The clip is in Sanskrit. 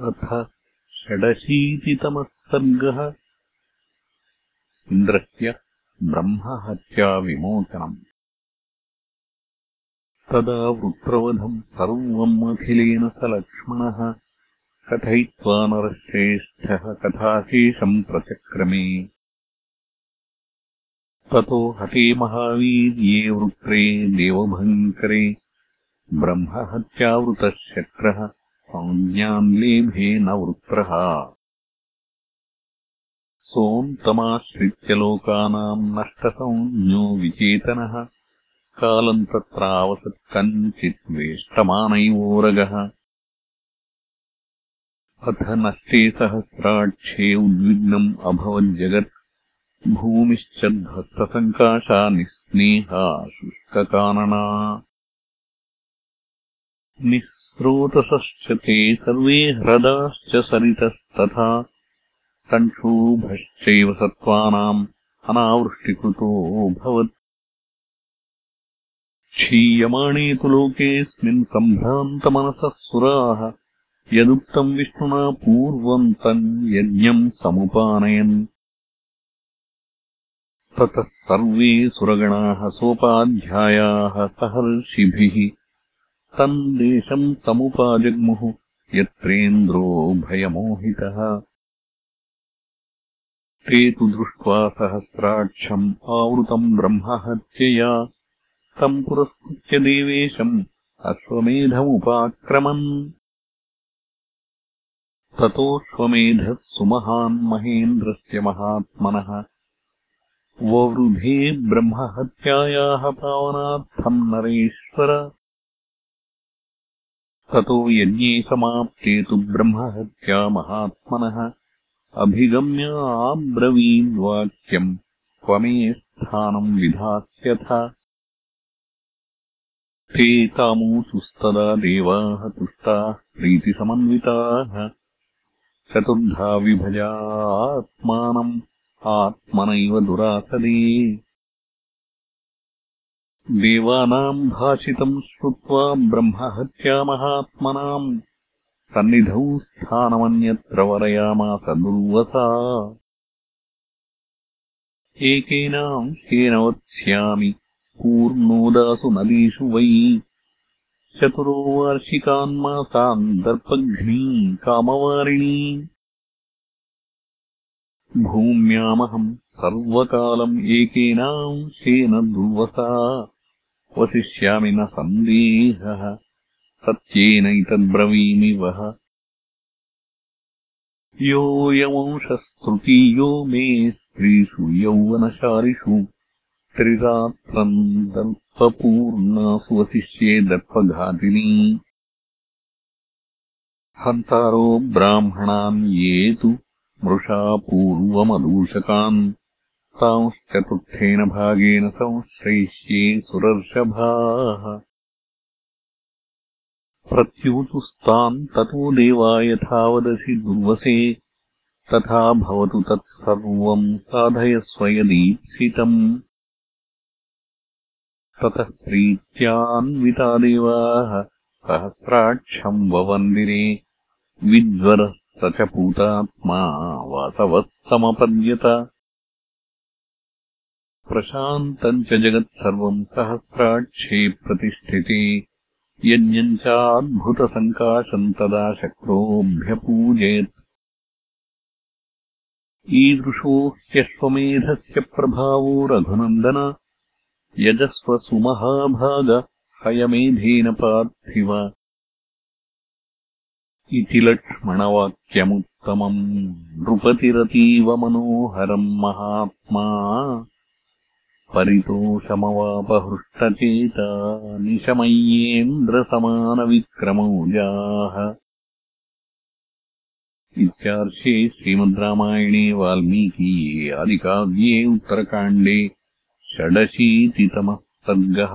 अथ षडशीतितमः सर्गः इन्द्रस्य ब्रह्महत्याविमोचनम्। तदा वृत्रवधम् सर्वम् अखिलेन स लक्ष्मणः कथयित्वा नरश्रेष्ठः कथाशेषम् प्रचक्रमे। ततो हते महावीर्ये वृत्रे देवभङ्करे ब्रह्महत्यावृतः शक्रः संज्ञान्लेभे न वृत्रः सोऽन्तमाश्रित्य लोकानाम् नष्टसंज्ञो विचेतनः। कालम् तत्रावसत् कञ्चित् वेष्टमानैवोरगः। अथ नष्टे सहस्राक्षे उद्विग्नम् अभवज्जगत् भूमिश्च ध्वस्तसङ्काशा निःस्नेहा शुष्ककानना स्रोतसश्च ते सर्वे ह्रदाश्च सरितस्तथा सङ्क्षोभश्चैव सत्त्वानाम् अनावृष्टिकृतोऽभवत् क्षीयमाणे तु लोकेऽस्मिन् सम्भ्रान्तमनसः सुराः यदुक्तम् विष्णुना पूर्वम् तम् यज्ञम् समुपानयन्। ततः सर्वे सुरगणाः सोपाध्यायाः सहर्षिभिः तम् देशम् समुपाजग्मुः यत्रेन्द्रो भयमोहितः। ते तु दृष्ट्वा सहस्राक्षम् आवृतम् ब्रह्महत्यया। तम् पुरस्कृत्य देवेशम् अश्वमेधमुपाक्रमन्। ततोऽश्वमेधः सुमहान् महेन्द्रस्य महात्मनः। ववृधे ब्रह्महत्यायाः पावनार्थम् नरेश्वर ततो यज्ञे समाप्ते तु ब्रह्महत्या महात्मनः। अभिगम्य आब्रवीद्वाक्यम् क्वमे स्थानम् विधास्यथ। ते तामूचुस्तदा देवाः तुष्टाः प्रीतिसमन्विताः। चतुर्धा विभजा आत्मानम् आत्मनैव दुरासदे देवानाम् भाषितम् श्रुत्वा ब्रह्महत्यामहात्मनाम् सन्निधौ स्थानमन्यत्र वरयामास दुर्वसा। एकेनांशेन पूर्णोदासु नदीषु वै। चतुरो वार्षिकान्मासान् दर्पघ्नी कामवारिणी। भूम्यामहम् सर्वकालम् एकेनांशेन दुर्वसा वसिष्यामि न सन्देहः सत्येनैतद्ब्रवीमि वः योऽयमंशस्तृतीयो मे स्त्रीषु यौवनशारिषु। त्रिरात्रम् दर्पपूर्णासु वसिष्ये दर्पघातिनी। हन्तारो ब्राह्मणान् ये तु मृषा पूर्वमदूषकान् तांश्चतुर्थेन भागेन संश्रयिष्ये सुरर्षभाः। प्रत्यूचुस्तान् ततो देवा यथा वदसि दुर्वसे तथा भवतु तत्सर्वम् साधयस्व यदीप्सितम् ततः प्रीत्यान्विता देवाः सहस्राक्षम् ववन्दिरे विज्वरः स च पूतात्मा वासवः समपद्यत प्रशान्तम् च जगत्सर्वम् सहस्राक्षे प्रतिष्ठिते। यज्ञम् चाद्भुतसङ्काशम् तदा शक्रोऽभ्यपूजयत् ईदृशो ह्यश्वमेधस्य प्रभावो रघुनन्दन। यजस्वसुमहाभाग हयमेधेन पार्थिव। इति लक्ष्मणवाक्यमुत्तमम्। नृपतिरतीव मनोहरम् महात्मा परितोषमवापहृष्टचेता निशमय्येन्द्रसमानविक्रमौजाः इत्यार्षे श्रीमद् रामायणे वाल्मीकीये आदिकाव्ये उत्तरकाण्डे षडशीतितमः सर्गः